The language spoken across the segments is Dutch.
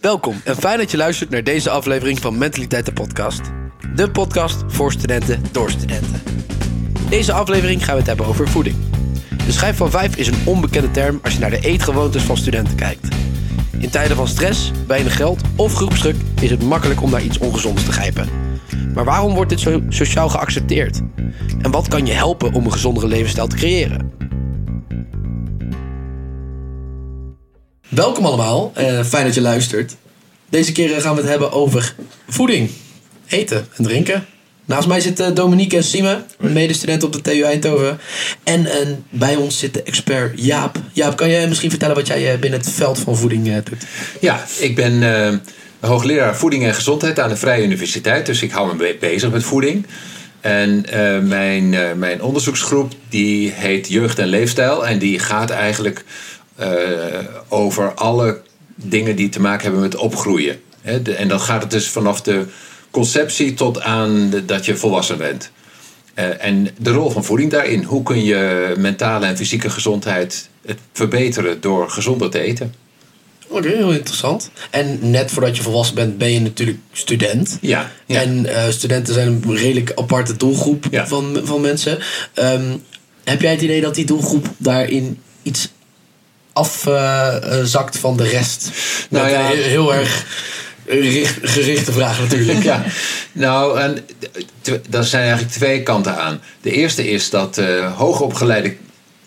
Welkom en fijn dat je luistert naar deze aflevering van Mentaliteit de Podcast. De podcast voor studenten door studenten. Deze aflevering gaan we het hebben over voeding. De schijf van 5 is een onbekende term als je naar de eetgewoontes van studenten kijkt. In tijden van stress, weinig geld of groepsdruk is het makkelijk om naar iets ongezonds te grijpen. Maar waarom wordt dit zo sociaal geaccepteerd? En wat kan je helpen om een gezondere levensstijl te creëren? Welkom allemaal, eh, fijn dat je luistert. Deze keer eh, gaan we het hebben over voeding, eten en drinken. Naast mij zitten Dominique en Sime, medestudenten op de TU Eindhoven. En, en bij ons zit de expert Jaap. Jaap, kan jij misschien vertellen wat jij eh, binnen het veld van voeding eh, doet? Ja, ik ben eh, hoogleraar voeding en gezondheid aan de Vrije Universiteit. Dus ik hou me be- bezig met voeding. En eh, mijn, eh, mijn onderzoeksgroep die heet Jeugd en Leefstijl. En die gaat eigenlijk eh, over alle dingen die te maken hebben met opgroeien. De- en dan gaat het dus vanaf de conceptie tot aan de- dat je volwassen bent. Eh, en de rol van voeding daarin. Hoe kun je mentale en fysieke gezondheid het verbeteren door gezonder te eten? Oké, heel interessant. En net voordat je volwassen bent, ben je natuurlijk student. Ja, ja. En eh, studenten zijn een redelijk aparte doelgroep Ja. van, van mensen. Ehm, heb jij het idee dat die doelgroep daarin iets afzakt van de rest? Nou ja. een heel erg richt- gerichte vraag natuurlijk. Ja, nou, en t- daar zijn eigenlijk twee kanten aan. De eerste is dat eh hoogopgeleide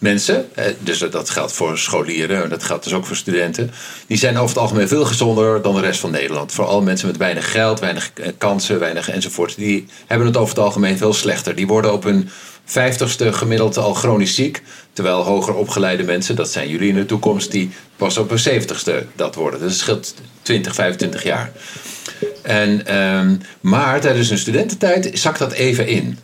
mensen, dus dat geldt voor scholieren, dat geldt dus ook voor studenten, die zijn over het algemeen veel gezonder dan de rest van Nederland. Vooral mensen met weinig geld, weinig eh, kansen, weinig enzovoort. Die hebben het over het algemeen veel slechter. Die worden op hun vijftigste gemiddeld al chronisch ziek. Terwijl hoger opgeleide mensen, dat zijn jullie in de toekomst, die pas op hun zeventigste dat worden. Dus het scheelt 20, 25 jaar. En, ehm, maar tijdens een studententijd zakt dat even in.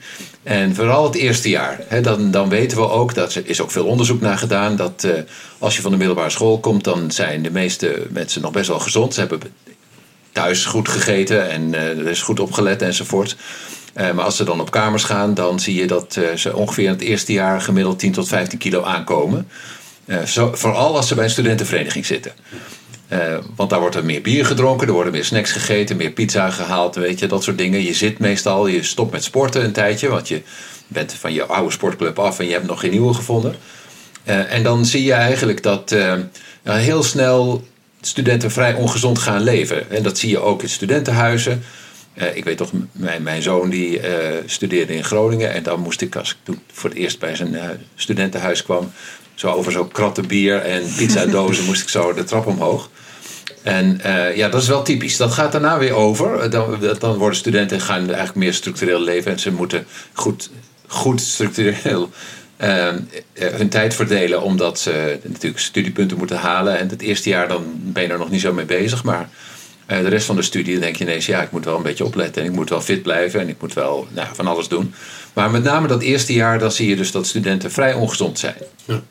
En vooral het eerste jaar. Hè, dan, dan weten we ook, er is ook veel onderzoek naar gedaan, dat eh, als je van de middelbare school komt, dan zijn de meeste mensen nog best wel gezond. Ze hebben thuis goed gegeten en eh, er is goed opgelet enzovoort. Eh, maar als ze dan op kamers gaan, dan zie je dat ze ongeveer in het eerste jaar gemiddeld 10 tot 15 kilo aankomen. Zo, vooral als ze bij een studentenvereniging zitten. Eh, want daar wordt er meer bier gedronken, er worden meer snacks gegeten, meer pizza gehaald, weet je, dat soort dingen. Je zit meestal, je stopt met sporten een tijdje, want je bent van je oude sportclub af en je hebt nog geen nieuwe gevonden. Eh, en dan zie je eigenlijk dat eh, nou, heel snel studenten vrij ongezond gaan leven. En dat zie je ook in studentenhuizen. Ik weet toch, mijn, mijn zoon die studeerde in Groningen. En dan moest ik, als ik toen voor het eerst bij zijn studentenhuis kwam... zo over zo'n kratten bier en pizzadozen moest ik zo de trap omhoog. En eh, ja, dat is wel typisch. Dat gaat daarna weer over. Eh, Dan, dan worden studenten gaan eigenlijk meer structureel leven. En ze moeten goed, goed structureel eh, eh, hun tijd verdelen. Omdat ze natuurlijk studiepunten moeten halen. En het eerste jaar dan ben je er nog niet zo mee bezig. Maar de rest van de studie denk je ineens... ja, ik moet wel een beetje opletten. En ik moet wel fit blijven. En ik moet wel nou, van alles doen. Maar met name dat eerste jaar... dan zie je dus dat studenten vrij ongezond zijn. Ja,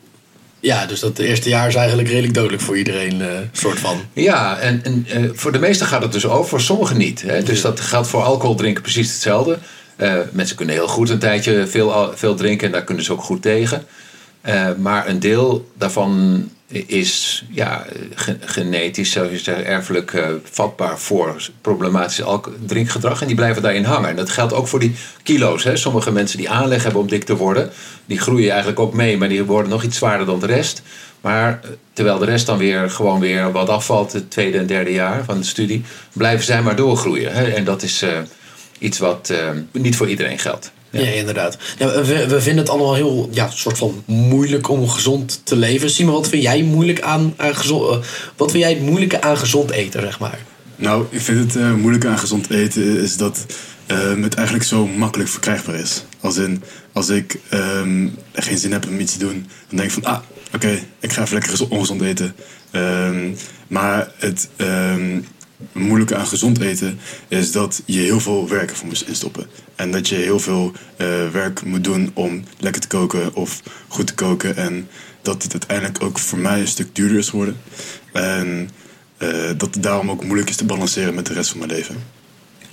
dus dat eerste jaar is eigenlijk redelijk dodelijk voor iedereen, eh, soort van. Ja, en, en eh, voor de meesten gaat het dus over, voor sommigen niet. Hè? Dus dat geldt voor alcohol drinken precies hetzelfde. Eh, mensen kunnen heel goed een tijdje veel, veel drinken en daar kunnen ze ook goed tegen. Eh, maar een deel daarvan is ja, ge- genetisch, zou je zeggen, erfelijk eh, vatbaar voor problematisch drinkgedrag. En die blijven daarin hangen. En dat geldt ook voor die kilo's. Hè. Sommige mensen die aanleg hebben om dik te worden, die groeien eigenlijk ook mee, maar die worden nog iets zwaarder dan de rest. Maar eh, terwijl de rest dan weer gewoon weer wat afvalt, het tweede en derde jaar van de studie, blijven zij maar doorgroeien. Hè. En dat is iets wat niet voor iedereen geldt. Ja, inderdaad. Ja, we, we vinden het allemaal heel ja, soort van moeilijk om gezond te leven. Simon, wat vind jij moeilijk aan, aan gezond, eh, wat vind jij het moeilijke aan gezond eten, zeg maar? Nou, ik vind het eh moeilijk aan gezond eten is dat ehm, het eigenlijk zo makkelijk verkrijgbaar is. Als in, als ik ehm, geen zin heb om iets te doen, dan denk ik van, ah, oké, ik ga even lekker gezo- ongezond eten. Ehm, maar het ehm, moeilijke aan gezond eten is dat je heel veel werk ervoor moet instoppen. En dat je heel veel eh, werk moet doen om lekker te koken of goed te koken. En dat het uiteindelijk ook voor mij een stuk duurder is geworden. En eh, dat het daarom ook moeilijk is te balanceren met de rest van mijn leven.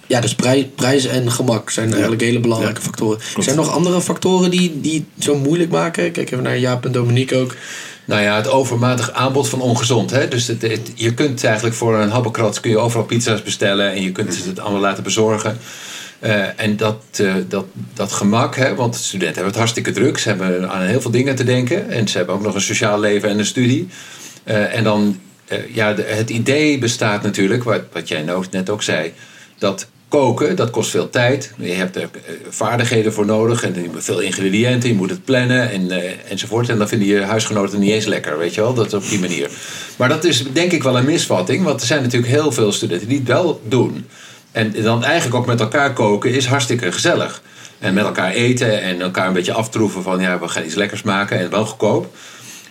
Ja, dus prij, prijs en gemak zijn eigenlijk hele belangrijke Ja, factoren. klopt. Zijn er nog andere factoren die, die het zo moeilijk maken? Kijk even naar Jaap en Dominique ook. Nou ja, het overmatig aanbod van ongezond. Hè? Dus het, je kunt eigenlijk voor een habbekrat kun je overal pizza's bestellen en je kunt het allemaal laten bezorgen. Eh, en dat, eh, dat, dat gemak, hè, want studenten hebben het hartstikke druk. Ze hebben aan heel veel dingen te denken. En ze hebben ook nog een sociaal leven en een studie. Eh, en dan, ja, het idee bestaat natuurlijk, wat, wat jij nou net ook zei, dat koken, dat kost veel tijd. Je hebt er eh, vaardigheden voor nodig en moet veel ingrediënten, je moet het plannen en, eh, enzovoort. En dan vinden je huisgenoten niet eens lekker, weet je wel, dat op die manier. Maar dat is denk ik wel een misvatting, want er zijn natuurlijk heel veel studenten die het wel doen. En dan eigenlijk ook met elkaar koken is hartstikke gezellig. En met elkaar eten en elkaar een beetje aftroeven van ja, we gaan iets lekkers maken en wel goedkoop.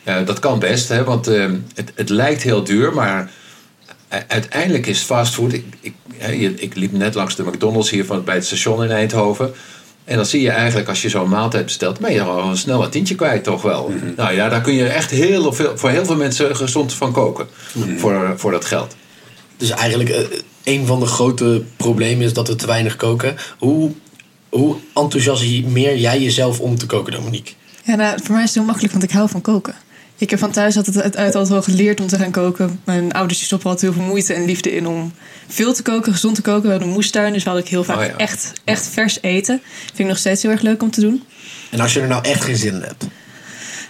Eh, dat kan best, hè, want eh, het, het lijkt heel duur, maar uiteindelijk is fastfood. Ik, ik, ik liep net langs de McDonald's hier van, bij het station in Eindhoven. En dan zie je eigenlijk, als je zo'n maaltijd bestelt, ben je al snel een tientje kwijt, toch wel. Nou ja, daar kun je echt heel veel, voor heel veel mensen gezond van koken. Voor, voor dat geld. Dus eigenlijk, eh, een van de grote problemen is dat we te weinig koken. Hoe, hoe enthousiasmeer jij jezelf om te koken, Dominique? Ja, nou, voor mij is het heel makkelijk, want ik hou van koken. Ik heb van thuis altijd, uit uit altijd wel geleerd om te gaan koken. Mijn ouders stoppen altijd heel veel moeite en liefde in om veel te koken, gezond te koken. We hadden een moestuin, dus had ik heel vaak Oh ja. echt, echt vers eten. Vind ik nog steeds heel erg leuk om te doen. En als je er nou echt geen zin in hebt.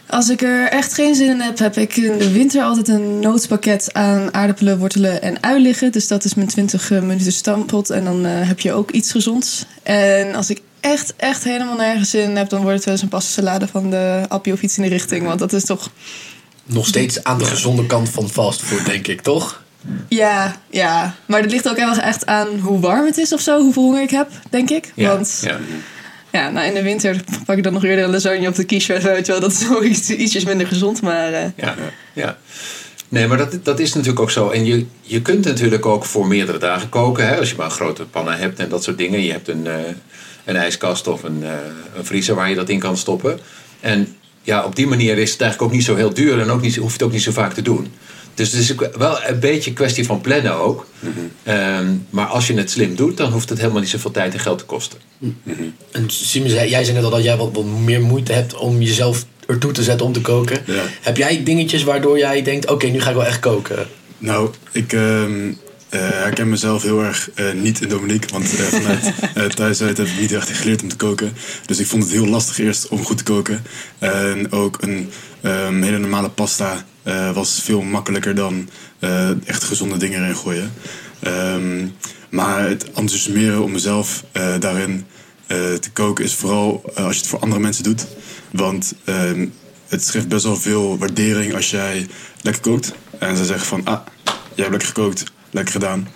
Als ik er echt geen zin in heb, heb ik in de winter altijd een noodpakket aan aardappelen, wortelen en ui liggen. Dus dat is mijn 20 minuten stampot. En dan eh, heb je ook iets gezonds. En als ik echt, echt helemaal nergens zin in heb, dan wordt het wel eens een pasta salade van de appie of iets in die richting. Want dat is toch Nog steeds aan de gezonde kant van fastfood, denk ik, toch? Ja, ja. Maar dat ligt ook heel erg echt aan hoe warm het is of zo, hoeveel honger ik heb, denk ik. Ja, Want ja. ja. nou, in de winter pak ik dan nog eerder een lasagne op de quiche. Weet je wel. Dat is ook iets, ietsjes minder gezond, maar... eh, Ja, ja. Nee, maar dat, dat is natuurlijk ook zo. En je, je kunt natuurlijk ook voor meerdere dagen koken. Hè? Als je maar grote pannen hebt en dat soort dingen. Je hebt een, eh, een ijskast of een, eh, een vriezer waar je dat in kan stoppen. En ja, op die manier is het eigenlijk ook niet zo heel duur. En ook niet, hoef je het ook niet zo vaak te doen. Dus het is wel een beetje een kwestie van plannen ook. Ehm, maar als je het slim doet, dan hoeft het helemaal niet zoveel tijd en geld te kosten. En Simon, jij zei net al dat jij wat, wat meer moeite hebt om jezelf ertoe te zetten om te koken. Ja. Heb jij dingetjes waardoor jij denkt, oké, nu ga ik wel echt koken? Nou, ik ehm, eh, herken mezelf heel erg eh, niet in Dominique. Want eh, vanuit eh, thuis uit heb ik niet echt geleerd om te koken. Dus ik vond het heel lastig eerst om goed te koken. En ook een ehm, hele normale pasta eh, was veel makkelijker dan eh, echt gezonde dingen erin gooien. Ehm, maar het enthousiasmeren om mezelf eh, daarin eh, te koken is vooral eh, als je het voor andere mensen doet. Want ehm, het geeft best wel veel waardering als jij lekker kookt. En ze zeggen van, ah, jij hebt lekker gekookt, lekker gedaan.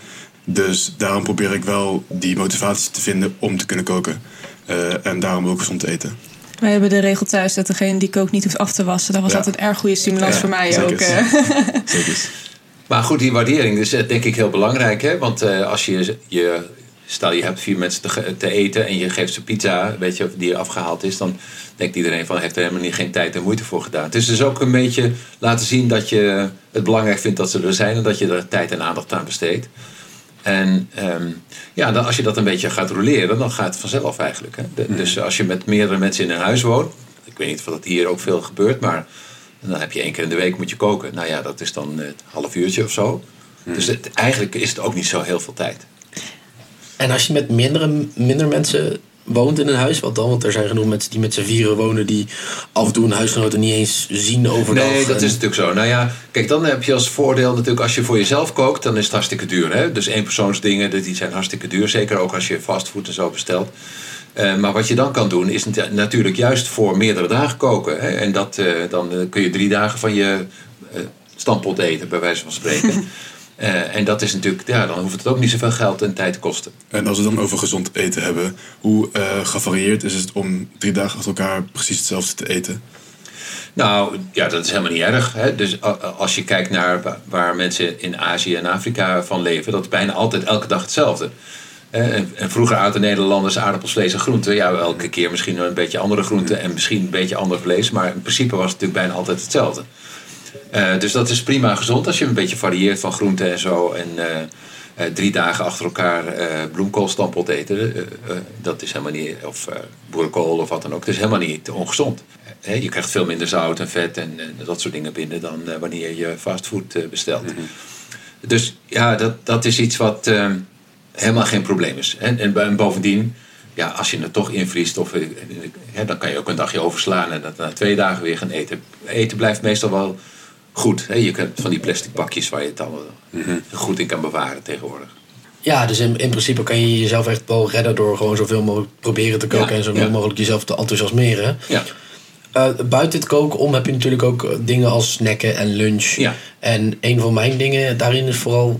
Dus daarom probeer ik wel die motivatie te vinden om te kunnen koken. Eh, en daarom ook gezond te eten. Wij hebben de regel thuis dat degene die kookt niet hoeft af te wassen. Dat was Ja. altijd een erg goede stimulans Ja, voor mij zeker. ook. eh. Zeker. Maar goed, die waardering is eh, denk ik heel belangrijk. Hè? Want eh, als je, je, stel je hebt vier mensen te, eten en je geeft ze pizza, weet je, die afgehaald is, dan denkt iedereen van heeft er helemaal niet, geen tijd en moeite voor gedaan. Het is dus ook een beetje laten zien dat je het belangrijk vindt dat ze er zijn en dat je er tijd en aandacht aan besteedt. En ehm, ja, dan, als je dat een beetje gaat roleren, dan gaat het vanzelf eigenlijk. Hè? De- Dus als je met meerdere mensen in een huis woont, ik weet niet of dat hier ook veel gebeurt, maar dan heb je één keer in de week moet je koken. Nou ja, dat is dan een half uurtje of zo. Dus het, eigenlijk is het ook niet zo heel veel tijd. En als je met mindere, minder mensen woont in een huis, wat dan? Want er zijn genoeg mensen die met z'n vieren wonen die af en toe een huisgenoten niet eens zien overdag. Nee, dat En- is natuurlijk zo. Nou ja, kijk, dan heb je als voordeel natuurlijk als je voor jezelf kookt, dan is het hartstikke duur. Hè? Dus eenpersoonsdingen, die zijn hartstikke duur. Zeker ook als je fastfood en zo bestelt. Eh, maar wat je dan kan doen, is nat- natuurlijk juist voor meerdere dagen koken. Hè? En dat, eh, dan eh, kun je drie dagen van je stampot eten, bij wijze van spreken. Eh, en dat is natuurlijk, ja, dan hoeft het ook niet zoveel geld en tijd te kosten. En als we het dan over gezond eten hebben, hoe eh, gevarieerd is het om drie dagen achter elkaar precies hetzelfde te eten? Nou, ja, dat is helemaal niet erg. Hè? Dus a- als je kijkt naar wa- waar mensen in Azië en Afrika van leven, dat is bijna altijd elke dag hetzelfde. Eh, En, en vroeger aten Nederlanders aardappels, vlees en groenten. Ja, elke keer misschien een beetje andere groenten en misschien een beetje ander vlees. Maar in principe was het natuurlijk bijna altijd hetzelfde. Eh, dus dat is prima gezond als je een beetje varieert van groenten en zo. En eh, eh, drie dagen achter elkaar bloemkoolstampot eten. dat is helemaal niet, of boerenkool of wat dan ook. Dat is helemaal niet ongezond. je krijgt veel minder zout en vet en, en dat soort dingen binnen dan wanneer je fastfood bestelt. Dus ja, dat, dat is iets wat helemaal geen probleem is. En, en, en bovendien, ja, als je het toch invriest, of, hè, dan kan je ook een dagje overslaan en dat na twee dagen weer gaan eten. Eten blijft meestal wel goed. Hè? Je hebt van die plastic bakjes waar je het dan wel goed in kan bewaren tegenwoordig. Ja, dus in, in principe kan je jezelf echt wel redden door gewoon zoveel mogelijk proberen te koken Ja, en zoveel ja. mogelijk jezelf te enthousiasmeren. Ja. Eh, buiten het koken om heb je natuurlijk ook eh, dingen als snacken en lunch. Ja. En een van mijn dingen daarin is vooral,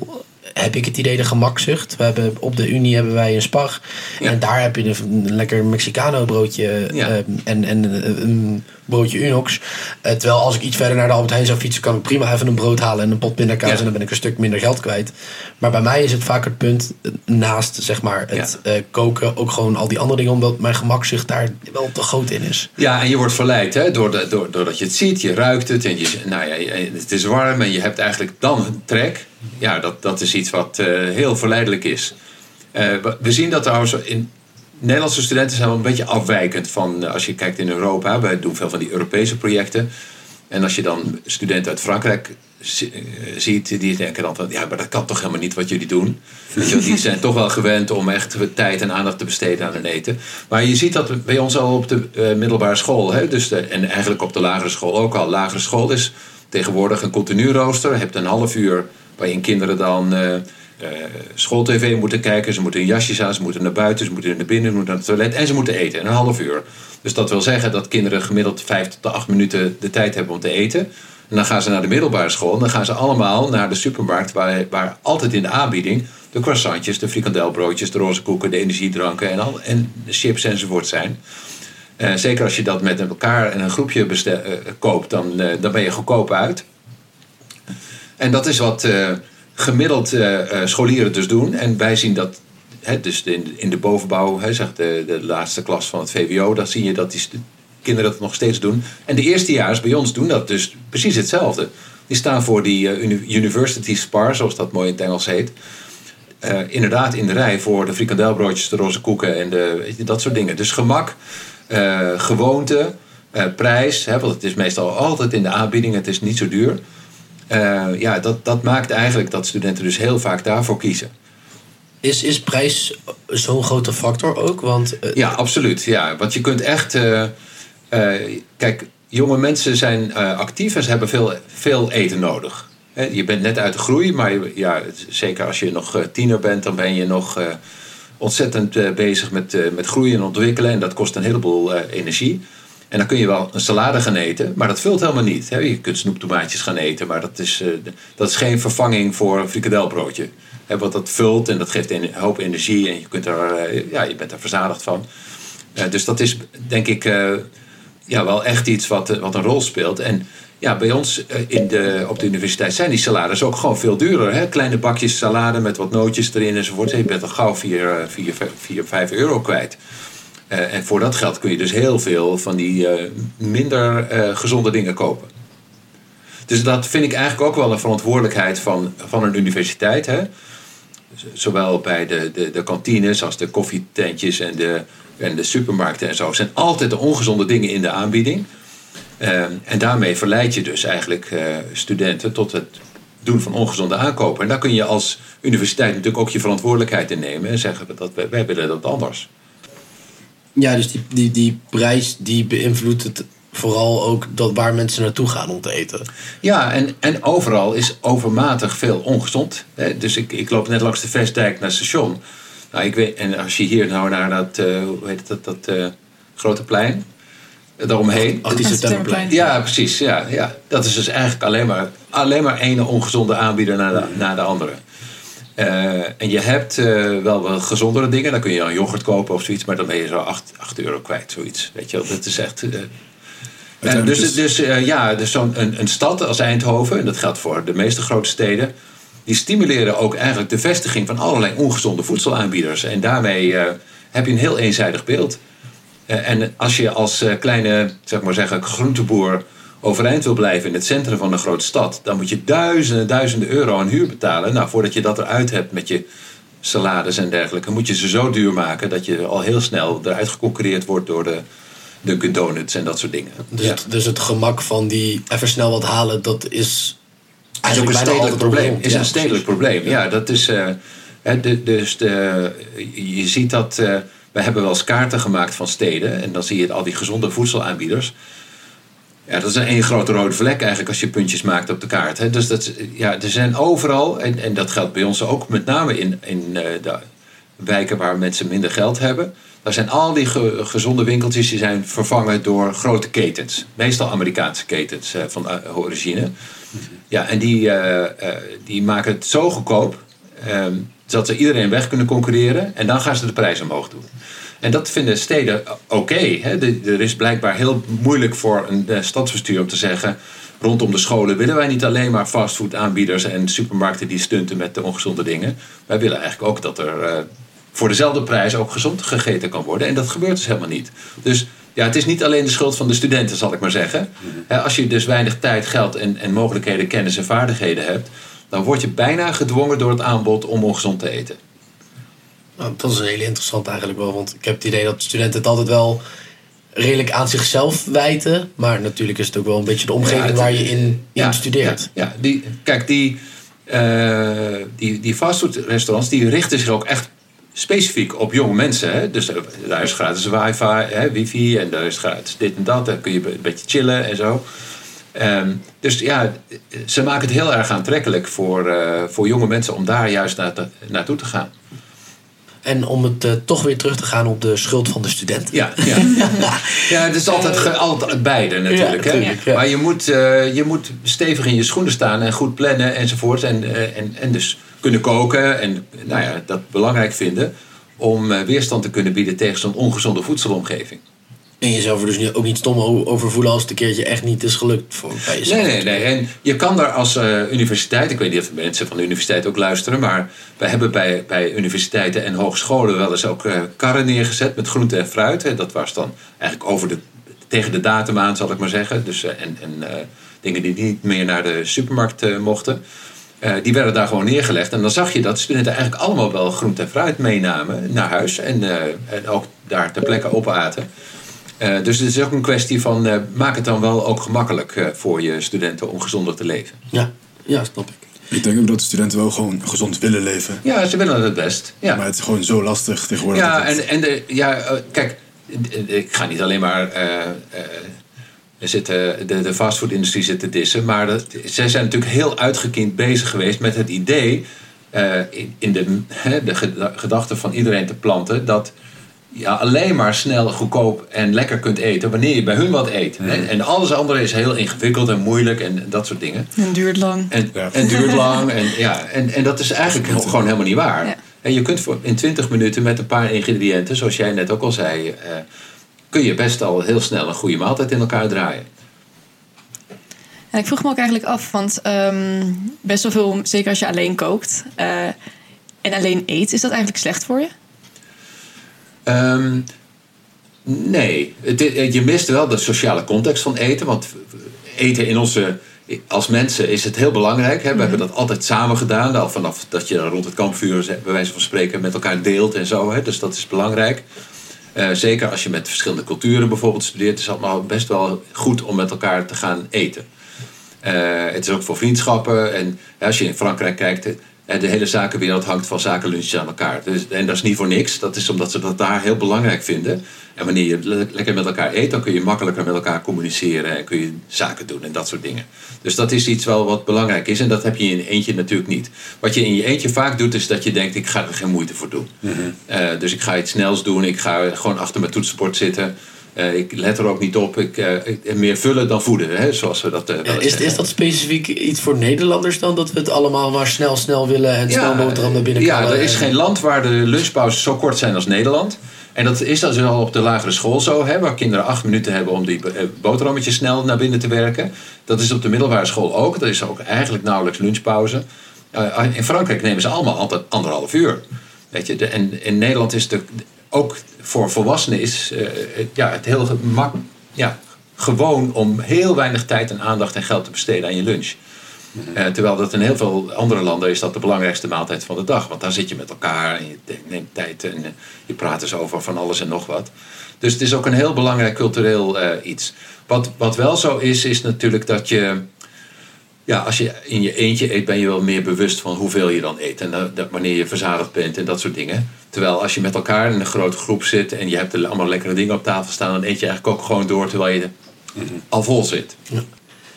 heb ik het idee, de gemakzucht. We hebben, op de Unie hebben wij een spar. Ja. En daar heb je een, lekker Mexicano broodje Ja. eh, en, en eh, een broodje Unox. Eh, terwijl als ik iets verder naar de Albert Heijn zou fietsen, kan ik prima even een brood halen en een pot pindakaas. Ja. En dan ben ik een stuk minder geld kwijt. Maar bij mij is het vaak het punt, eh, naast zeg maar, het eh, koken, ook gewoon al die andere dingen, omdat mijn gemakzucht daar wel te groot in is. Ja, en je wordt verleid hè, door de, door, doordat je het ziet, je ruikt het en je, nou ja, het is warm en je hebt eigenlijk dan een trek. Ja, dat, dat is iets wat heel verleidelijk is. We- we zien dat trouwens in Nederlandse studenten zijn wel een beetje afwijkend van eh, als je kijkt in Europa. Wij doen veel van die Europese projecten. En als je dan studenten uit Frankrijk eh, ziet, die denken dan van ja, maar dat kan toch helemaal niet wat jullie doen. Die zijn toch wel gewend om echt tijd en aandacht te besteden aan hun eten. Maar je ziet dat bij ons al op de eh, middelbare school, hè, dus de, en eigenlijk op de lagere school ook al. Lagere school is tegenwoordig een continu rooster. Je hebt een half uur waarin kinderen dan eh eh, schooltv moeten kijken. Ze moeten hun jasjes aan, ze moeten naar buiten, ze moeten naar binnen, ze moeten naar het toilet en ze moeten eten. Een half uur. Dus dat wil zeggen dat kinderen gemiddeld vijf tot acht minuten de tijd hebben om te eten. En dan gaan ze naar de middelbare school en dan gaan ze allemaal naar de supermarkt waar, waar altijd in de aanbieding de croissantjes, de frikandelbroodjes, de roze koeken, de energiedranken en, al, en de chips enzovoort zijn. Eh, zeker als je dat met elkaar en een groepje bestel, koopt, dan, dan ben je goedkoop uit. En dat is wat eh, gemiddeld eh, eh, scholieren dus doen. En wij zien dat, dus in, in de bovenbouw, hè, zeg de, de laatste klas van het VWO, dan zie je dat die kinderen dat nog steeds doen. En de eerstejaars bij ons doen dat dus precies hetzelfde. Die staan voor die uni- university spar, zoals dat mooi in het Engels heet. Inderdaad in de rij voor de frikandelbroodjes, de roze koeken en de, dat soort dingen. Dus gemak, gewoonte, prijs, hè, want het is meestal altijd in de aanbieding, het is niet zo duur. Eh, ja, dat, dat maakt eigenlijk dat studenten dus heel vaak daarvoor kiezen. Is, is prijs zo'n grote factor ook? Want eh, Ja, absoluut. Ja, want je kunt echt. eh, kijk, jonge mensen zijn actief en ze hebben veel, veel eten nodig. Je bent net uit de groei, maar je- ja, zeker als je nog tiener bent, dan ben je nog ontzettend bezig met, met groeien en ontwikkelen. En dat kost een heleboel energie. En dan kun je wel een salade gaan eten, maar dat vult helemaal niet. Je kunt snoeptomaatjes gaan eten, maar dat is, eh, dat is geen vervanging voor een frikandelbroodje. Hè, want dat vult en dat geeft een hoop energie en je, kunt er, eh, ja, je bent er verzadigd van. Eh, dus dat is denk ik ja, wel echt iets wat, wat een rol speelt. En ja, bij ons in de, op de universiteit zijn die salades ook gewoon veel duurder. Hè? Kleine bakjes salade met wat nootjes erin enzovoort. Je bent al gauw 4, 4, 4 5 euro kwijt. Eh, en voor dat geld kun je dus heel veel van die eh, minder eh, gezonde dingen kopen. Dus dat vind ik eigenlijk ook wel een verantwoordelijkheid van, van een universiteit. Hè? Zowel bij de, de, de kantines als de koffietentjes en de, en de supermarkten en zo. zijn altijd de ongezonde dingen in de aanbieding. En daarmee verleid je dus eigenlijk studenten tot het doen van ongezonde aankopen. En daar kun je als universiteit natuurlijk ook je verantwoordelijkheid in nemen. En zeggen dat wij, wij willen dat anders. Ja, dus die, die, die prijs die beïnvloedt het vooral ook dat waar mensen naartoe gaan om te eten. Ja, en, en overal is overmatig veel ongezond. Hè, Dus ik, ik loop net langs de Vestdijk naar het station. Nou, ik weet, en als je hier nou naar dat, eh, hoe heet het, dat, dat eh, grote plein, eh, daaromheen. 18 septemberplein. Ja, precies. Ja, ja. Dat is dus eigenlijk alleen maar, alleen maar één ongezonde aanbieder naar de, naar de andere. Eh, en je hebt eh, wel wat gezondere dingen. Dan kun je een yoghurt kopen of zoiets. Maar dan ben je zo 8, 8 euro kwijt, zoiets. Weet je wel, dat is echt... eh, en dus dus eh, ja, dus zo'n een, een stad als Eindhoven, en dat geldt voor de meeste grote steden, die stimuleren ook eigenlijk de vestiging van allerlei ongezonde voedselaanbieders. En daarmee heb je een heel eenzijdig beeld. En als je als kleine, zeg maar zeggen, groenteboer overeind wil blijven in het centrum van een grote stad, dan moet je duizenden, duizenden euro aan huur betalen. Nou, voordat je dat eruit hebt met je salades en dergelijke, moet je ze zo duur maken dat je al heel snel eruit geconcurreerd wordt door de, Dunkin' Donuts en dat soort dingen. Dus, Ja. het, dus het gemak van die even snel wat halen, dat is is ook een stedelijk probleem. is Ja, een stedelijk probleem. Ja, dat is. eh, de, dus de, je ziet dat. eh, we hebben wel eens kaarten gemaakt van steden. En dan zie je al die gezonde voedselaanbieders. Ja, dat is één grote rode vlek eigenlijk als je puntjes maakt op de kaart. Hè. Dus dat, ja, er zijn overal, en, en dat geldt bij ons ook met name in, in eh, de wijken waar mensen minder geld hebben. Daar zijn al die ge- gezonde winkeltjes die zijn vervangen door grote ketens. Meestal Amerikaanse ketens van eh, origine. Ja, en die, eh, die maken het zo goedkoop ehm, dat ze iedereen weg kunnen concurreren. En dan gaan ze de prijs omhoog doen. En dat vinden steden oké. er is blijkbaar heel moeilijk voor een eh, stadsbestuur om te zeggen... rondom de scholen willen wij niet alleen maar fastfood aanbieders... en supermarkten die stunten met de ongezonde dingen. Wij willen eigenlijk ook dat er eh, voor dezelfde prijs ook gezond gegeten kan worden. En dat gebeurt dus helemaal niet. Dus ja, het is niet alleen de schuld van de studenten, zal ik maar zeggen. Als je dus weinig tijd, geld en, en mogelijkheden, kennis en vaardigheden hebt... dan word je bijna gedwongen door het aanbod om ongezond te eten. Nou, dat is hele interessant eigenlijk wel. Want ik heb het idee dat studenten het altijd wel redelijk aan zichzelf wijten. Maar natuurlijk is het ook wel een beetje de omgeving Ja, het- waar je in, in studeert. Ja, ja. Die, kijk, die, eh die, die fastfoodrestaurants die richten zich ook echt specifiek op jonge mensen. Hè? Dus daar is gratis wifi, hè, wifi en daar is gratis dit en dat. Dan kun je een beetje chillen en zo. Ehm, dus ja, ze maken het heel erg aantrekkelijk voor, eh, voor jonge mensen om daar juist naar te- naartoe te gaan. En om het eh, toch weer terug te gaan op de schuld van de student. Ja, ja. ja het is altijd, altijd beide natuurlijk. Ja, hè? natuurlijk, ja. Maar je moet, eh, je moet stevig in je schoenen staan en goed plannen enzovoort. En, eh, en, en dus kunnen koken en nou ja, dat belangrijk vinden om weerstand te kunnen bieden tegen zo'n ongezonde voedselomgeving. En jezelf er dus ook niet stom over voelen als het een keertje echt niet is gelukt voor, bij jezelf. Nee, nee, nee. En je kan daar als eh, universiteit, ik weet niet of mensen van de universiteit ook luisteren, maar wij hebben bij, bij universiteiten en hogescholen wel eens ook eh, karren neergezet met groente en fruit. Hè. Dat was dan eigenlijk over de, tegen de datum aan, zal ik maar zeggen. Dus, eh, en en dingen die niet meer naar de supermarkt mochten. Die werden daar gewoon neergelegd. En dan zag je dat studenten eigenlijk allemaal wel groente en fruit meenamen naar huis. En, en ook daar ter plekke opaten. Eh, dus het is ook een kwestie van eh, maak het dan wel ook gemakkelijk eh, voor je studenten om gezonder te leven. Ja, ja, snap ik. Ik denk ook dat de studenten wel gewoon gezond willen leven. Ja, ze willen het best. Ja, Maar het is gewoon zo lastig tegenwoordig. ja dat het- en, en de, ja, kijk, ik ga niet alleen maar eh, eh, zitten, de, de fastfoodindustrie zit te dissen, maar dat, zij zijn natuurlijk heel uitgekiend bezig geweest met het idee eh, in, in de, hè, de geda- gedachte van iedereen te planten dat je alleen maar snel, goedkoop en lekker kunt eten wanneer je bij hun wat eet. En, en alles andere is heel ingewikkeld en moeilijk en dat soort dingen. En duurt lang. En, Ja. en duurt lang. En, ja, en, en dat is eigenlijk gewoon helemaal niet waar. Ja. En je kunt voor, in 20 minuten met een paar ingrediënten, zoals jij net ook al zei, eh, kun je best al heel snel een goede maaltijd in elkaar draaien. En ik vroeg me ook eigenlijk af, want ehm, best wel veel, zeker als je alleen kookt eh, en alleen eet, is dat eigenlijk slecht voor je? Ehm, nee, het, i- je mist wel de sociale context van eten. Want eten in onze, als mensen is het heel belangrijk. Hè? We hebben dat altijd samen gedaan. Al vanaf dat je rond het kampvuur bij wijze van spreken met elkaar deelt en zo. Hè? Dus dat is belangrijk. Eh, zeker als je met verschillende culturen bijvoorbeeld studeert, is het allemaal best wel goed om met elkaar te gaan eten. Eh, het is ook voor vriendschappen. En als je in Frankrijk kijkt, eh, de hele zakenwereld hangt van zakenlunches aan elkaar. Dus, en dat is niet voor niks. Dat is omdat ze dat daar heel belangrijk vinden. En wanneer je le- lekker met elkaar eet, dan kun je makkelijker met elkaar communiceren en kun je zaken doen en dat soort dingen. Dus dat is iets wel wat belangrijk is. En dat heb je in je eentje natuurlijk niet. Wat je in je eentje vaak doet, is dat je denkt: ik ga er geen moeite voor doen. Eh, dus ik ga iets snels doen. Ik ga gewoon achter mijn toetsenbord zitten. Eh, ik let er ook niet op. Ik, eh, ik- meer vullen dan voeden, hè, zoals we dat eh, wel eens Is, zeggen. is dat specifiek iets voor Nederlanders dan? Dat we het allemaal maar snel, snel willen en snel boterham naar binnen Ja, er is en- geen land waar de lunchpauzes zo kort zijn als Nederland. En dat is dan al op de lagere school zo, hè, waar kinderen acht minuten hebben om die boterhammetjes snel naar binnen te werken. Dat is op de middelbare school ook. Er is ook eigenlijk nauwelijks lunchpauze. In Frankrijk nemen ze allemaal altijd anderhalf uur. Weet je, de, en in Nederland is de, ook voor volwassenen is eh, het- ja, het heel gemak, ja, gewoon om heel weinig tijd en aandacht en geld te besteden aan je lunch. Eh, terwijl dat in heel veel andere landen is dat de belangrijkste maaltijd van de dag. Want daar zit je met elkaar en je neemt tijd en eh, je praat eens over van alles en nog wat. Dus het is ook een heel belangrijk cultureel iets. Wat, wat wel zo is, is natuurlijk dat je ja, als je in je eentje eet, ben je wel meer bewust van hoeveel je dan eet. En dat, dat wanneer je verzadigd bent en dat soort dingen. Terwijl als je met elkaar in een grote groep zit en je hebt er allemaal lekkere dingen op tafel staan, dan eet je eigenlijk ook gewoon door terwijl je al vol zit.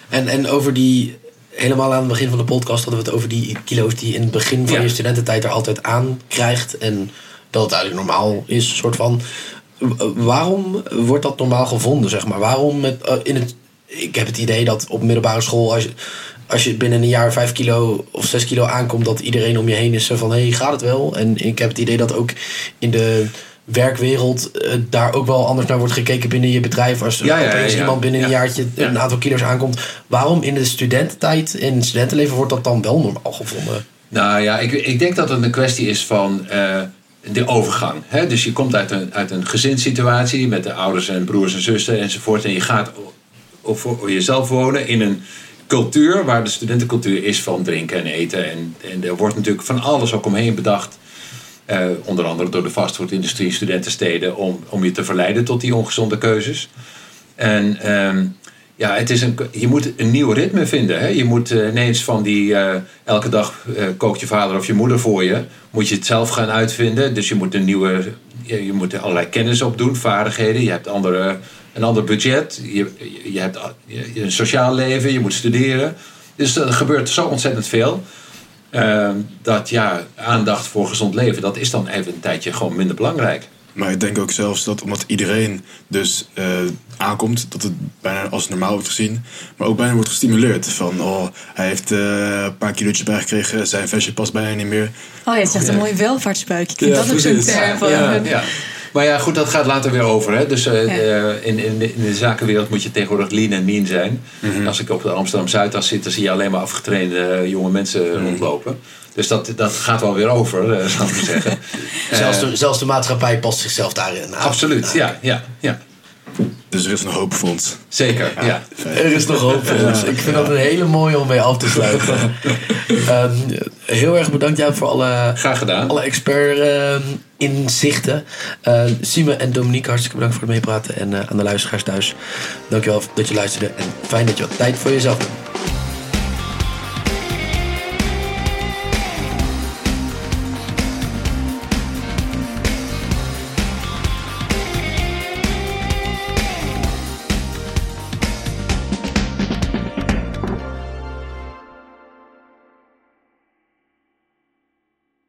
En, en over die, helemaal aan het begin van de podcast hadden we het over die kilo's die in het begin van Ja. je studententijd er altijd aan krijgt. En dat het eigenlijk normaal is, soort van. Waarom wordt dat normaal gevonden, zeg maar? Waarom met, eh, in het, ik heb het idee dat op middelbare school, als je, als je binnen een jaar vijf kilo of zes kilo aankomt, dat iedereen om je heen is van, hé, hey, gaat het wel? En ik heb het idee dat ook in de werkwereld eh, daar ook wel anders naar wordt gekeken binnen je bedrijf. Als er Ja, ja, ja. iemand binnen een Ja. jaartje Ja. een aantal kilo's aankomt. Waarom in de studententijd, in het studentenleven, wordt dat dan wel normaal gevonden? Nou ja, ik, ik denk dat het een kwestie is van eh, de overgang. Hè? Dus je komt uit een, uit een gezinssituatie met de ouders en broers en zussen enzovoort. En je gaat voor jezelf wonen in een cultuur waar de studentencultuur is van drinken en eten. En, en er wordt natuurlijk van alles ook omheen bedacht. Eh, onder andere door de fastfoodindustrie, studentensteden, om, om je te verleiden tot die ongezonde keuzes. En ehm, ja, het is een, je moet een nieuw ritme vinden. Hè? Je moet eh, ineens van die eh, elke dag kookt je vader of je moeder voor je, moet je het zelf gaan uitvinden. Dus je moet een nieuwe, je, moet er allerlei kennis opdoen, vaardigheden. Je hebt andere, een ander budget. Je, je hebt je- een sociaal leven, je moet studeren. Dus er gebeurt zo ontzettend veel. eh, dat ja, aandacht voor gezond leven, dat is dan even een tijdje gewoon minder belangrijk. Maar ik denk ook zelfs dat omdat iedereen dus eh, aankomt, dat het bijna als normaal wordt gezien. Maar ook bijna wordt gestimuleerd. Van, oh, hij heeft eh, een paar kilootjes bijgekregen, zijn vestje past bijna niet meer. Oh, je zegt een mooi welvaartsbuikje. Ik vind Ja, dat ook zo'n term van ja, ja. Maar ja, goed, dat gaat later weer over. Hè? Dus eh, Ja. eh, in, in, de, in de zakenwereld moet je tegenwoordig lean en mean zijn. Als ik op de Amsterdam Zuidas zit, dan zie je alleen maar afgetrainde eh, jonge mensen rondlopen. Dus dat, dat gaat wel weer over, eh, zou ik maar zeggen. zelfs, de, zelfs de maatschappij past zichzelf daarin aan. absoluut, ja, ja, ja. Dus er is een hoop voor ons. Zeker, ja. Er is nog hoop voor ons. Ik vind dat een hele mooie om mee af te sluiten. Ehm, heel erg bedankt jou voor alle, Graag gedaan. alle expert ehm, inzichten. Uh, Sime en Dominique, hartstikke bedankt voor het meepraten. En eh, aan de luisteraars thuis, dankjewel dat je luisterde. En fijn dat je wat tijd voor jezelf hebt.